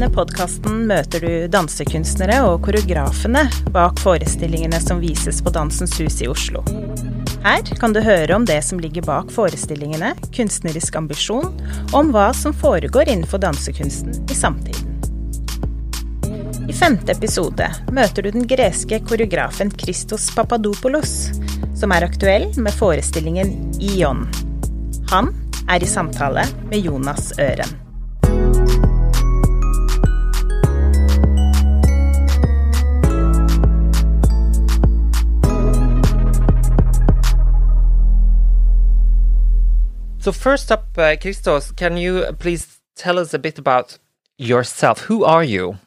denne podkasten møter du dansekunstnere og koreografene bak forestillingene som vises på Dansens Hus i Oslo. Her kan du høre om det som ligger bak forestillingene, kunstnerisk ambisjon, og om hva som foregår innenfor dansekunsten i samtiden. I femte episode møter du den greske koreografen Christos Papadopoulos, som er aktuell med forestillingen Ion. Han er i samtale med Jonas Øren. So first up, uh, Christos, can you please tell us a bit about yourself? Who are you?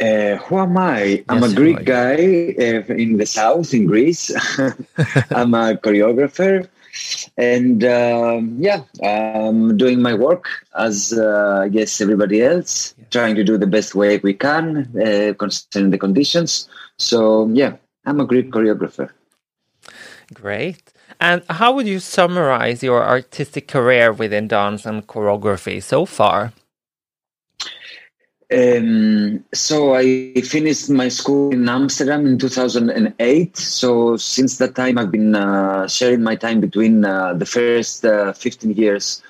Uh, who am I? I'm Yes, a Greek guy uh, in the south, in Greece. I'm a choreographer, and um, yeah, I'm doing my work as uh, I guess everybody else, trying to do the best way we can, uh, considering the conditions. So yeah, I'm a Greek choreographer. Great. And how would you summarize your artistic career within dance and choreography so far? Um, so I finished my school in Amsterdam in 2008. So since that time, I've been uh, sharing my time between uh, the first uh, 15 years.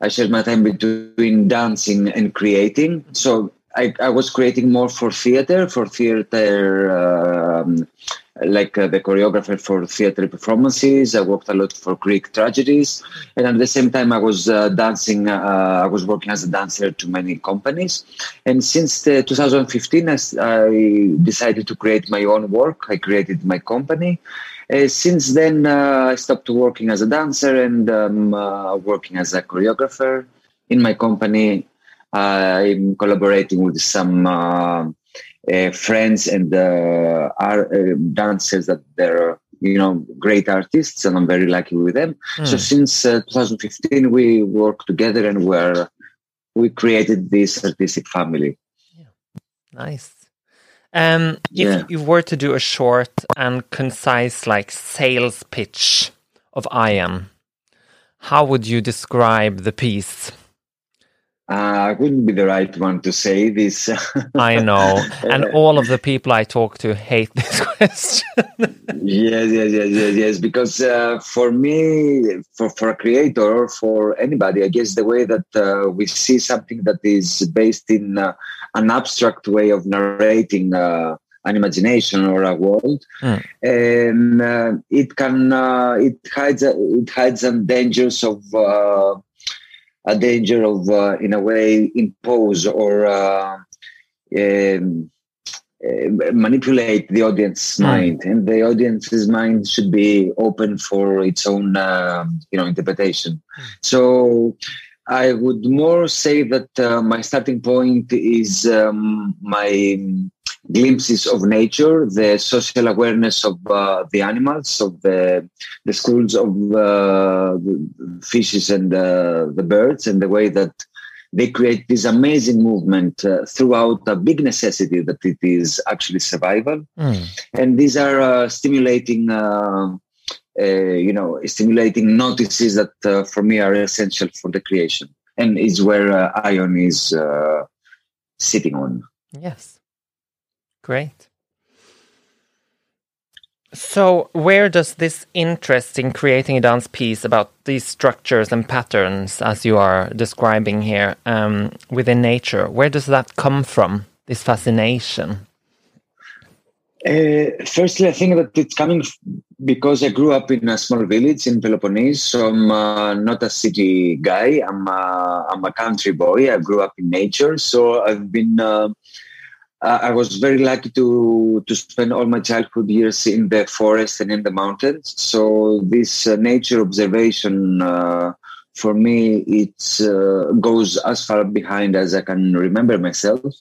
I shared my time between dancing and creating. So I, I was creating more for theater, for theater, um, like uh, the choreographer for theater performances. I worked a lot for Greek tragedies, and at the same time, I was uh, dancing. Uh, I was working as a dancer to many companies. And since the 2015, I, decided to create my own work. I created my company. Uh, since then, uh, I stopped working as a dancer and um, uh, working as a choreographer. In my company, I'm collaborating with some uh, friends and uh, are, uh, dancers that they're you know great artists, and I'm very lucky with them. So Hmm. since uh, 2015, we work together and we're we created this artistic family. Nice. Um, Yeah. If you were to do a short and concise, like sales pitch of Ion, how would you describe the piece? Uh, I wouldn't be the right one to say this. I know, and all of the people I talk to hate this question. yes, yes, yes, yes, yes. Because uh, for me, for, for a creator or for anybody, I guess the way that uh, we see something that is based in uh, an abstract way of narrating uh, an imagination or a world, Mm. and uh, it can uh, it hides it hides some dangers of. A danger of, uh, in a way, impose or uh, um, uh, manipulate the audience's Mm. mind, and the audience's mind should be open for its own, um you know, interpretation. So, I would more say that uh, my starting point is um, my glimpses of nature, the social awareness of uh, the animals, of the the schools of uh, the fishes and uh, the birds, and the way that they create this amazing movement uh, throughout a big necessity that it is actually survival Mm. and these are uh, stimulating uh, uh, you know stimulating notices that uh, for me are essential for the creation and is where uh, ion is uh, sitting on Yes. Great. So, where does this interest in creating a dance piece about these structures and patterns, as you are describing here, um, within nature, where does that come from? This fascination? Uh, firstly, I think that it's coming because I grew up in a small village in Peloponnese. So I'm uh, not a city guy. I'm uh, I'm a country boy. I grew up in nature. So I've been. Uh, I I was very lucky to to spend all my childhood years in the forest and in the mountains. So this uh, nature observation uh, for me it uh, goes as far behind as I can remember myself.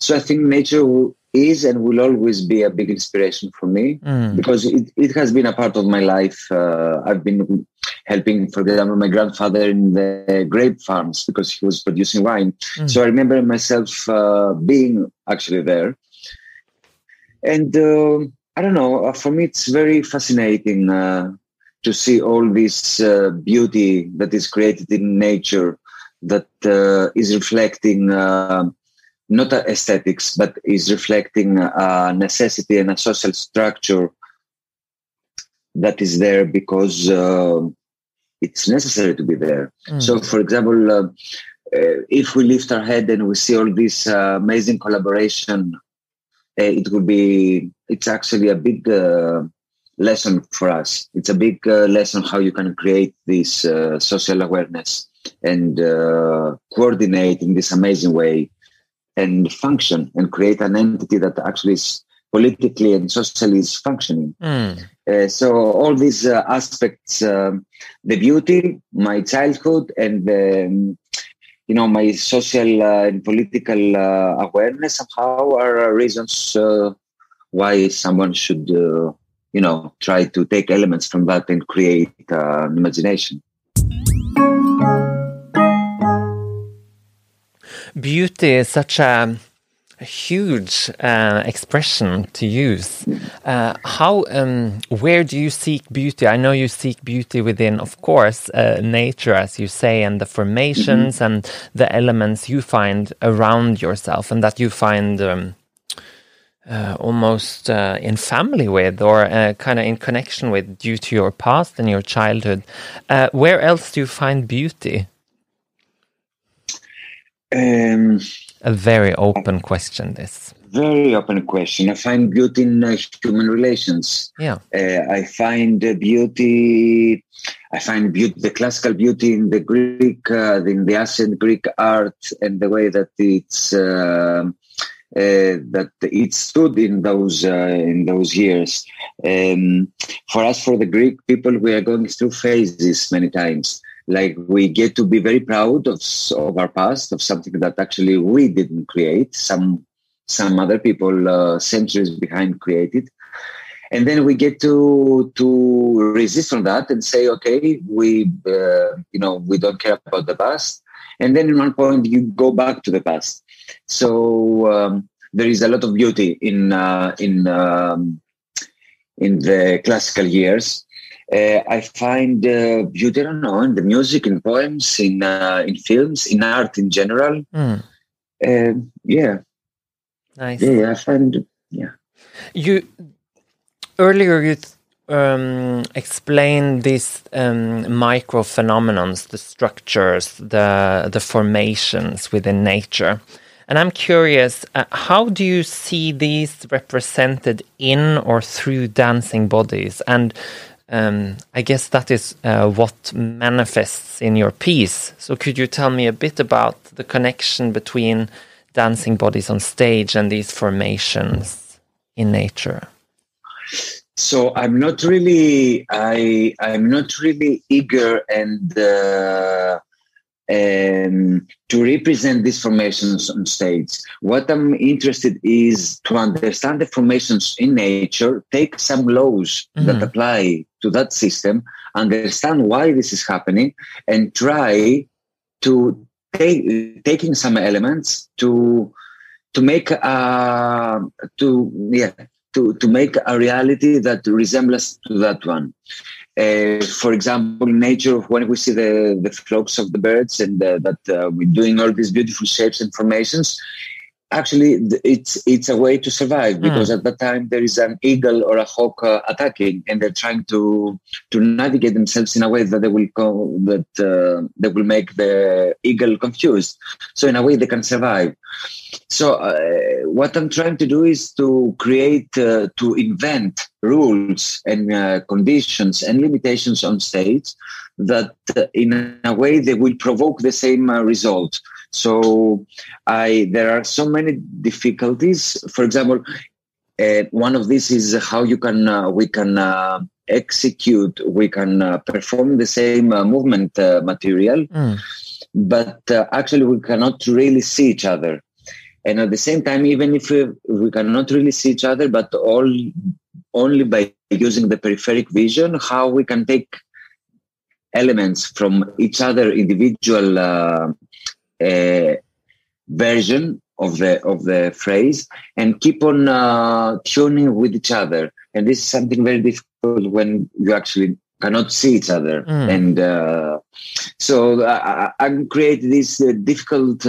So I think nature is and will always be a big inspiration for me Mm. because it, it has been a part of my life. Uh, I've been helping, for example, my grandfather in the grape farms because he was producing wine. Mm. So I remember myself uh, being actually there. And uh, I don't know, uh, for me, it's very fascinating uh, to see all this uh, beauty that is created in nature that uh, is reflecting uh, not aesthetics, but is reflecting a necessity and a social structure that is there because uh, it's necessary to be there. Mm. So, for example, uh, uh, if we lift our head and we see all this uh, amazing collaboration, uh, it would be, it's actually a big uh, lesson for us. It's a big lesson how you can create this social awareness and coordinate in this amazing way and function and create an entity that actually is politically and socially is functioning. Mm. Uh, so all these uh, aspects, um, the beauty, my childhood, and um, you know my social uh, and political uh, awareness somehow are reasons uh, why someone should, uh, you know, try to take elements from that and create an imagination. Beauty is such a huge uh, expression to use. Uh, how, um, where do you seek beauty? I know you seek beauty within, of course, uh, nature, as you say, and the formations mm -hmm. and the elements you find around yourself, and that you find um, uh, almost uh, in family with, or uh, kind of in connection with, due to your past and your childhood. where else do you find beauty? Um, a very open question, this. Very open question. I find beauty in uh, human relations. Yeah. Uh, I find uh, beauty, I find beauty, the classical beauty in the Greek, uh, in the ancient Greek art, and the way that it's. Uh, uh, that it stood in those uh, in those years. Um, for us, for the Greek people, we are going through phases many times like we get to be very proud of, of our past of something that actually we didn't create. Some some other people uh, centuries behind created. And then we get to to resist from that and say okay we uh, you know we don't care about the past. And then in one point you go back to the past. So um, there is a lot of beauty in uh, in um, in the classical years I find uh, beauty, I don't know, in the music, in poems, in uh, in films, in art in general. Mm. yeah. Nice. Yeah, I find, yeah. You earlier you um, explained these um, micro phenomena, the structures, the the formations within nature. And I'm curious, uh, how do you see these represented in or through dancing bodies? And um, I guess that is uh, what manifests in your piece. So, could you tell me a bit about the connection between dancing bodies on stage and these formations in nature? So, I'm not really, I, I'm not really eager and uh, um, to represent these formations on stage. What I'm interested is to understand the formations in nature, take some laws mm-hmm. that apply to that system, understand why this is happening, and try to take taking some elements to to make a to yeah to to make a reality that resembles to that one. Uh, for example, nature, when we see the, the flocks of the birds and uh, that uh, we're doing all these beautiful shapes and formations, actually it's it's a way to survive hmm. because mm. at that time there is an eagle or a hawk uh, attacking and they're trying to to navigate themselves in a way that they will go that uh, that will make the eagle confused so in a way they can survive so uh, what i'm trying to do is to create uh, to invent rules and uh, conditions and limitations on stage that uh, in a way they will provoke the same result so I there are so many difficulties. For example, uh, one of these is how you can uh, we can uh, execute we can uh, perform the same uh, movement uh, material, mm. but actually we cannot really see each other. And at the same time, even if we, we cannot really see each other, but all only by using the peripheric vision, how we can take elements from each other individual version of the of the phrase and keep on uh, tuning with each other. And this is something very difficult when you actually cannot see each other, Mm. and uh, so I, I, create these uh, difficult.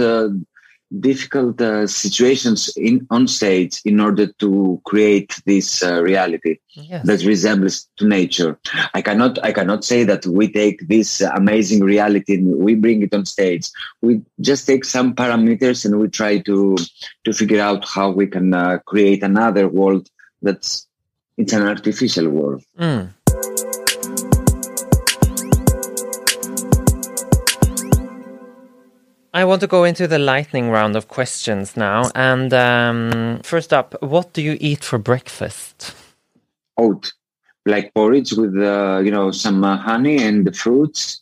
Difficult uh, situations in on stage in order to create this uh, reality Yes. that resembles to nature. I cannot I cannot say that we take this amazing reality and we bring it on stage. We just take some parameters and we try to to figure out how we can uh, create another world that's it's an artificial world. Mm. I want to go into the lightning round of questions now. And um, first up, what do you eat for breakfast? Oat, like porridge with uh, you know some uh, honey and the fruits.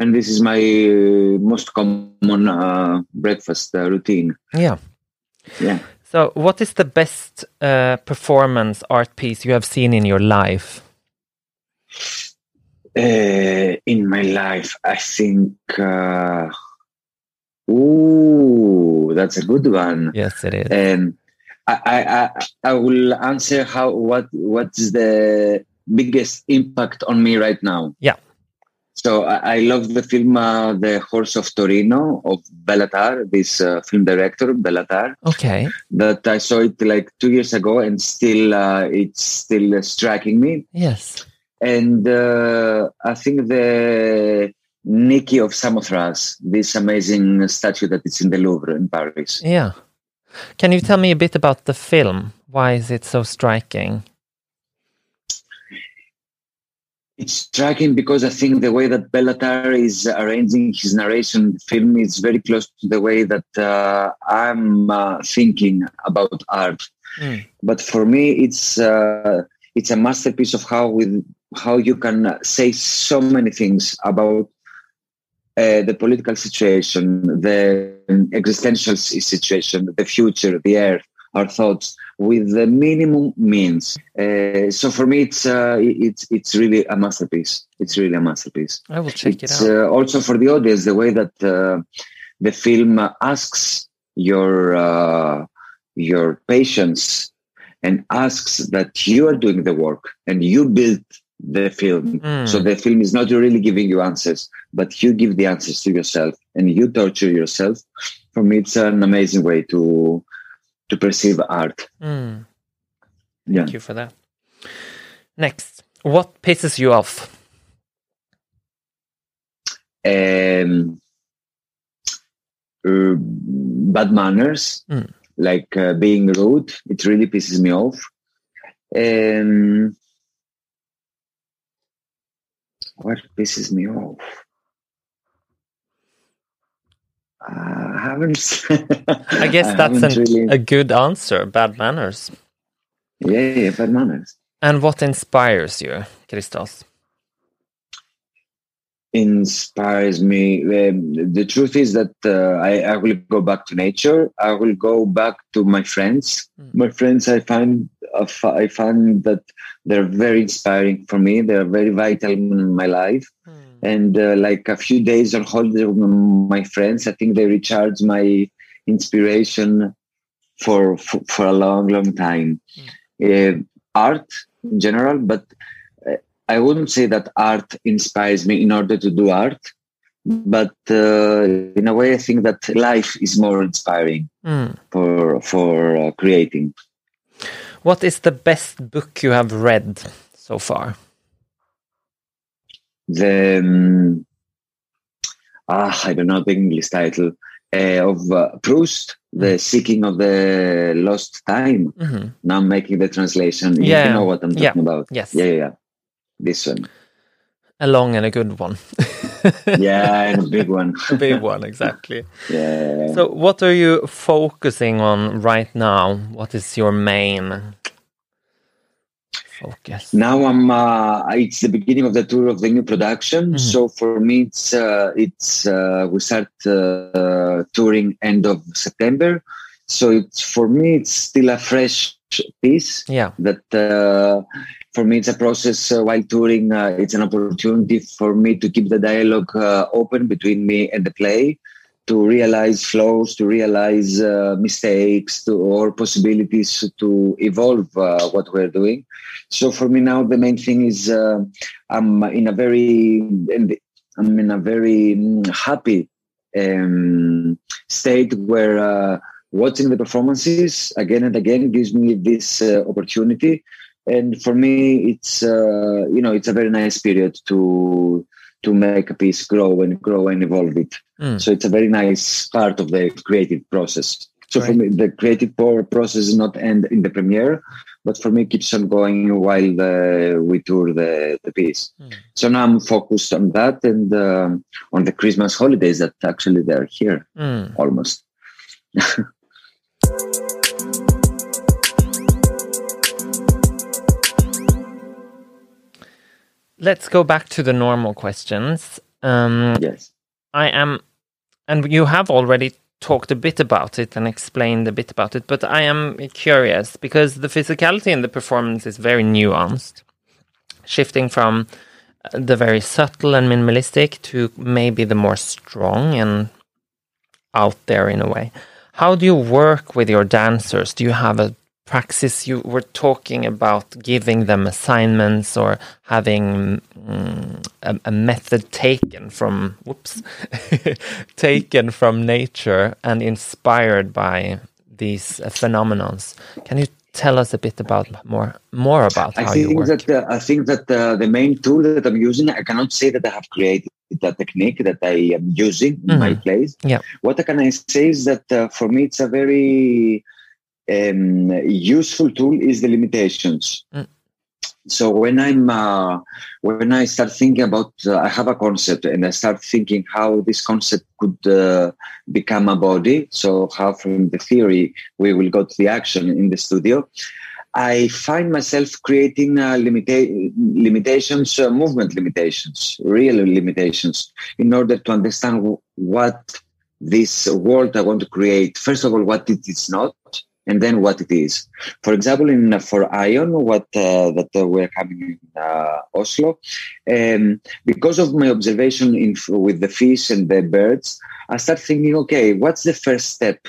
And this is my uh, most common uh, breakfast uh, routine. Yeah. Yeah. So, what is the best uh, performance art piece you have seen in your life? uh, in my life, I think. Ooh, that's a good one. Yes, it is. And I, I, I, I will answer how what what's the biggest impact on me right now. Yeah. So I, I love the film uh, The Horse of Torino of Béla Tarr, this uh, film director Béla Tarr. Okay. That I saw it like two years ago, and still uh, it's still uh, striking me. Yes. and uh, I think the Nikki of Samothrace, this amazing statue that is in the Louvre in Paris. Yeah. Can you tell me a bit about the film? Why is it so striking? It's striking because I think the way that Béla Tarr is arranging his narration in the film is very close to the way that uh, I'm uh, thinking about art. Mm. But for me, it's uh, it's a masterpiece of how with how you can say so many things about uh, the political situation, the existential situation, the future, the earth, our thoughts, with the minimum means. Uh, so for me, it's uh, it's it's really a masterpiece. It's really a masterpiece. I will check it's it out. Uh, also for the audience, the way that uh, the film asks your uh, your patience and asks that you are doing the work and you build the film. Mm. So the film is not really giving you answers, but you give the answers to yourself and you torture yourself. For me, it's an amazing way to to perceive art. Mm. Yeah. Thank you for that. Next, what pisses you off? um, uh, bad manners, Mm. like uh, being rude. It really pisses me off. Um, what pisses me off? Uh, I haven't. I guess that's an, really- a good answer. Bad manners. yeah, yeah, bad manners. And what inspires you, Christos? Inspires me. Um, the truth is that uh, I, I will go back to nature. I will go back to my friends. Mm. My friends, I find I I find that they're very inspiring for me. They're very vital in my life. And uh, like a few days on holiday with my friends, I think they recharge my inspiration for for, for a long, long time. Uh, art in general, but uh, I wouldn't say that art inspires me in order to do art. But uh, in a way, I think that life is more inspiring Mm. for for uh, creating. What is the best book you have read so far? The um, ah, I don't know the English title uh, of uh, Proust, the Seeking of the Lost Time. hmm Now I'm making the translation. You- Yeah. You know what I'm Yeah. talking about. Yes. Yeah, yeah, yeah. This one. A long and a good one. Yeah, and a big one. a big one, exactly. Yeah. So, what are you focusing on right now? What is your main focus? now I'm. Uh, it's the beginning of the tour of the new production. Mhm. So for me, it's uh, it's uh, we start uh, touring end of September. So it's for me, it's still a fresh piece. Yeah. That uh, for me, it's a process uh, while touring. Uh, it's an opportunity for me to keep the dialogue uh, open between me and the play. to realize flaws, to realize uh, mistakes, to, or possibilities to evolve uh, what we're doing. So for me now, the main thing is uh, I'm in a very I'm in a very mm, happy um, state where watching the performances again and again gives me this opportunity. And for me, it's uh, you know it's a very nice period to to make a piece grow and grow and evolve it. Mm. So it's a very nice part of the creative process. So right. for me, the creative process is not end in the premiere, but for me, keeps on going while the, we tour the, the piece. Mm. So now I'm focused on that and uh, on the Christmas holidays that actually they're here mm. almost. let's go back to the normal questions. Um, yes. Ion, and you have already talked a bit about it and explained a bit about it, but I am curious because the physicality in the performance is very nuanced, shifting from the very subtle and minimalistic to maybe the more strong and out there in a way. How do you work with your dancers? Do you have a praxis you were talking about giving them assignments or having mm, a, a, method taken from whoops taken from nature and inspired by these uh, phenomenons can you tell us a bit about more more about how I think you work that uh, I think that uh, the main tool that I'm using I cannot say that I have created the technique that I am using mm -hmm. in my mm-hmm. place yeah what I can I say is that uh, for me it's a very um, useful tool is the limitations. Mm. So when I'm uh, when I start thinking about uh, I have a concept and I start thinking how this concept could uh, become a body. So how from the theory we will go to the action in the studio. I find myself creating uh, limita- limitations, uh, movement limitations, real limitations, in order to understand w- what this world I want to create. First of all, what it is not, and then what it is. For example, in uh, for Ion, what uh, that uh, we're having in uh, Oslo, um, because of my observation in with the fish and the birds, I start thinking, okay, what's the first step?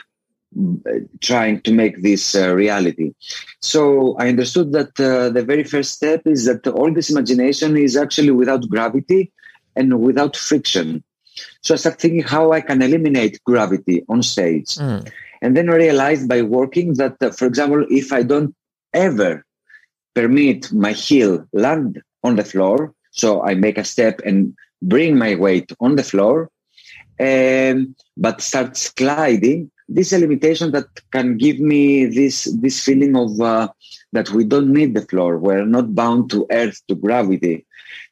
Uh, trying to make this uh, reality. So I understood that the very first step is that all this imagination is actually without gravity and without friction. So I start thinking how I can eliminate gravity on stage. Mm. And then I realized by working that, uh, for example, if I don't ever permit my heel land on the floor, so I make a step and bring my weight on the floor, um, but starts gliding, this is a limitation that can give me this this feeling of uh, that we don't need the floor. We're not bound to earth to gravity.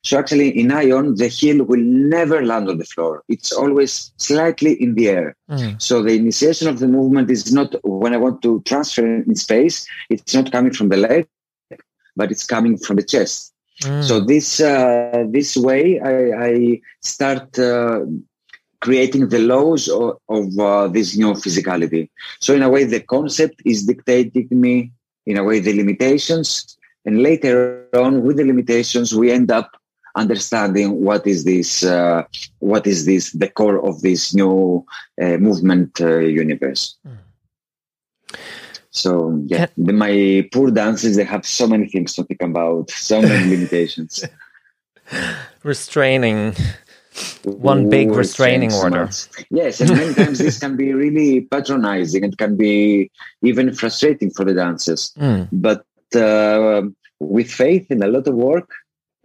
So actually, in Ion, the heel will never land on the floor. It's always slightly in the air. Mm. So the initiation of the movement is not when I want to transfer in space. It's not coming from the leg, but it's coming from the chest. Mm. So this uh, this way, I, I start uh, creating the laws of, of uh, this new physicality. So in a way, the concept is dictating me. In a way, the limitations, and later on, with the limitations, we end up understanding what is this uh, what is this the core of this new uh, movement uh, universe. Mm. so yeah the, my poor dances they have so many things to think about so many limitations. Restraining. One big Ooh, restraining order. yes and many times this can be really patronizing. And can be even frustrating for the dancers. Mm. but uh, with faith and a lot of work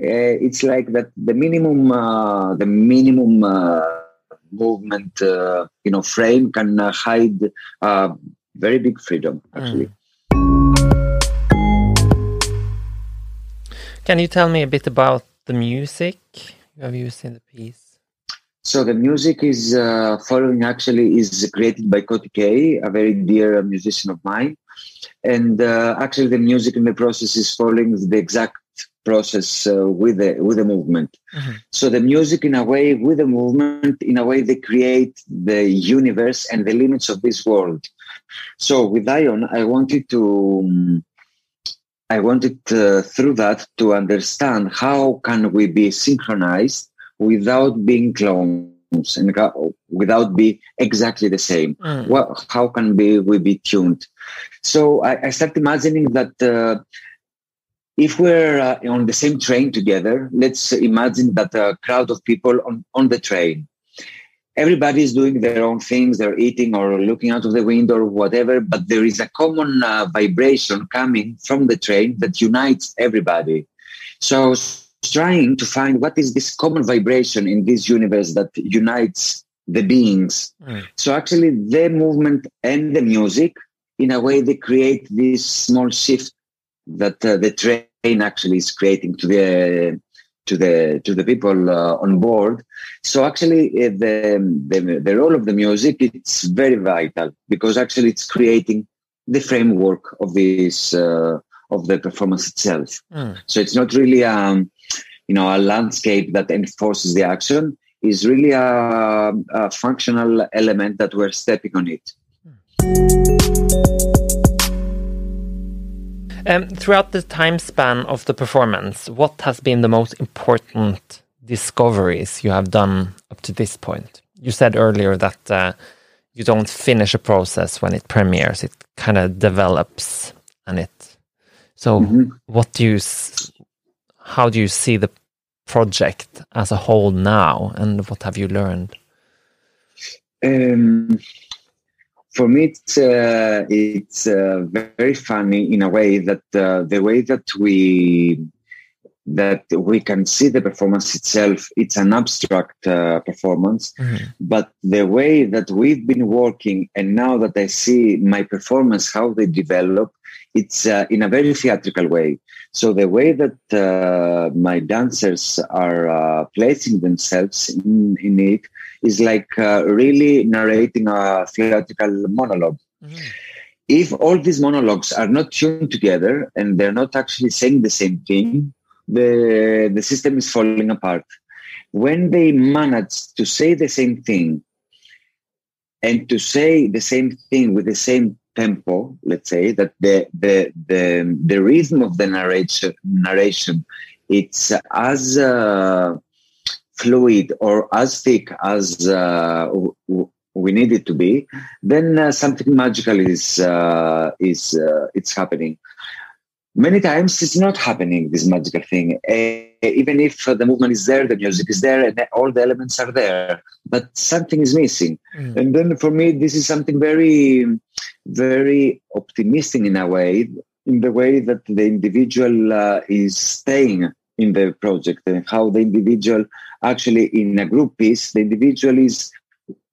uh, it's like that the minimum uh, the minimum uh, movement you know frame can hide very big freedom actually. Mm. Can you tell me a bit about the music you have used in the piece? So the music is uh, following actually is created by Coti K, a very dear musician of mine, and uh, actually the music in the process is following the exact process uh, with the with the movement. Mm-hmm. So the music, in a way, with the movement, in a way, they create the universe and the limits of this world. So with Ion, I wanted to. Um, I wanted uh, through that to understand how can we be synchronized without being clones. And without be exactly the same. Mm. What, how can we, we be tuned? So I, I start imagining that uh, if we're uh, on the same train together, let's imagine that a crowd of people on, on the train. Everybody is doing their own things, they're eating or looking out of the window or whatever, but there is a common uh, vibration coming from the train that unites everybody. So trying to find what is this common vibration in this universe that unites the beings. Mm. So actually the movement and the music, in a way, they create this small shift that uh, the train actually is creating to the to the to the people uh, on board. So actually, uh, the, the the role of the music it's very vital because actually it's creating the framework of this uh, of the performance itself. Mm. So it's not really um, you know a landscape that enforces the action is really a, a functional element that we're stepping on it. Um, throughout the time span of the performance, what has been the most important discoveries you have done up to this point? You said earlier that uh, you don't finish a process when it premieres; it kind of develops, and it. So, mm -hmm. what do you how do you see the project as a whole now, and what have you learned? Um, for me, it's uh, it's uh, very funny in a way that uh, the way that we that we can see the performance itself it's an abstract uh, performance mm-hmm. but the way that we've been working and now that i see my performance how they develop it's uh, in a very theatrical way. So the way that uh, my dancers are uh, placing themselves in, in, it is like uh, really narrating a theatrical monolog mm-hmm. If all these monologues are not tuned together and they're not actually saying the same thing, the the system is falling apart. When they manage to say the same thing and to say the same thing with the same tempo, let's say, that the the the, the rhythm of the narration narration it's as uh, fluid or as thick as uh, we need it to be, then uh, something magical is uh, is uh, it's happening. Many times it's not happening. This magical thing, even if the movement is there, the music is there, and all the elements are there, but something is missing. Mm. And then for me, this is something very very optimistic in a way, in the way that the individual uh, is staying in the project and how the individual actually in a group piece, the individual is,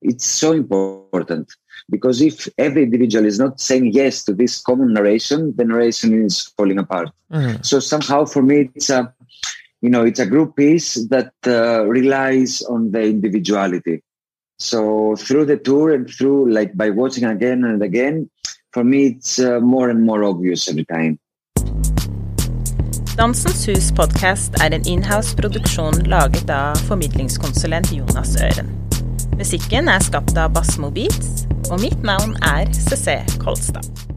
it's so important because if every individual is not saying yes to this common narration, the narration is falling apart. Mm. So somehow for me, it's a, you know, it's a group piece that uh, relies on the individuality. So through the tour and through like by watching again and again, for me it's uh, more and more obvious every time. Dansens Hus podcast er en inhouse-produksjon laget av formidlingskonsulent Jonas Øren. Musikken er skapt av Bassmo Beats, og mitt navn er CC Kolstad.